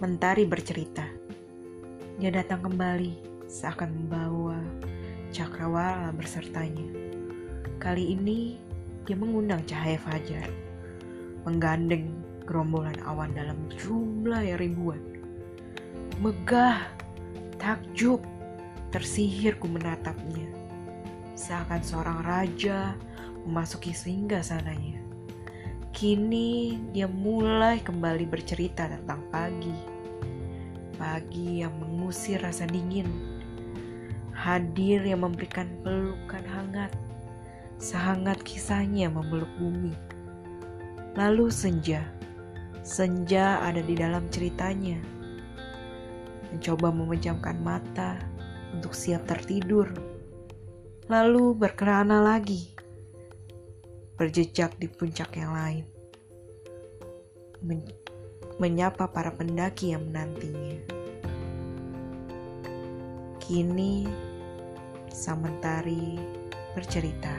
Mentari bercerita. Dia datang kembali seakan membawa cakrawala bersertanya. Kali ini dia mengundang cahaya fajar, menggandeng gerombolan awan dalam jumlah yang ribuan. Megah, takjub, tersihir ku menatapnya. Seakan seorang raja memasuki singgah sananya. Kini dia mulai kembali bercerita tentang pagi. Pagi yang mengusir rasa dingin. Hadir yang memberikan pelukan hangat. Sehangat kisahnya memeluk bumi. Lalu senja. Senja ada di dalam ceritanya. Mencoba memejamkan mata untuk siap tertidur. Lalu berkelana lagi berjejak di puncak yang lain, Men menyapa para pendaki yang menantinya. Kini, sang mentari bercerita.